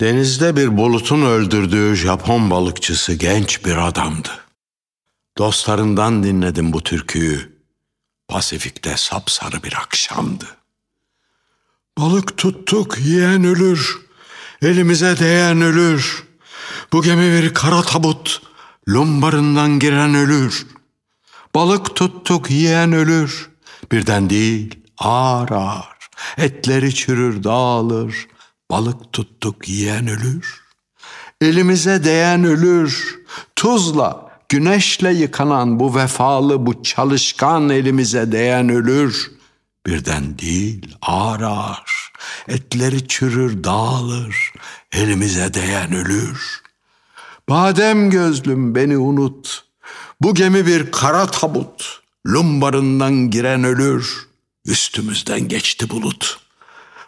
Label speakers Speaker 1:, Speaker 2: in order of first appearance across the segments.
Speaker 1: Denizde bir bulutun öldürdüğü Japon balıkçısı genç bir adamdı. Dostlarından dinledim bu türküyü. Pasifik'te sapsarı bir akşamdı. Balık tuttuk yiyen ölür, elimize değen ölür. Bu gemi bir kara tabut, lumbarından giren ölür. Balık tuttuk yiyen ölür, birden değil ağır ağır. Etleri çürür dağılır, balık tuttuk yiyen ölür. Elimize değen ölür, tuzla, güneşle yıkanan bu vefalı, bu çalışkan elimize değen ölür. Birden değil ağır ağır, etleri çürür dağılır, elimize değen ölür. Badem gözlüm beni unut, bu gemi bir kara tabut, lumbarından giren ölür, üstümüzden geçti bulut.''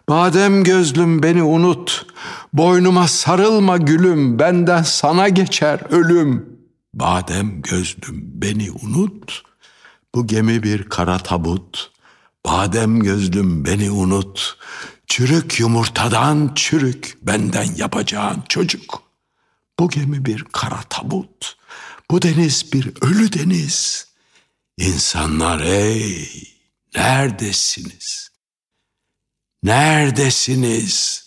Speaker 1: Badem gözlüm beni unut, boynuma sarılma gülüm, benden sana geçer ölüm. Badem gözlüm beni unut, bu gemi bir kara tabut. Badem gözlüm beni unut, çürük yumurtadan çürük benden yapacağın çocuk. Bu gemi bir kara tabut, bu deniz bir ölü deniz. İnsanlar ey neredesiniz?'' Neredesiniz?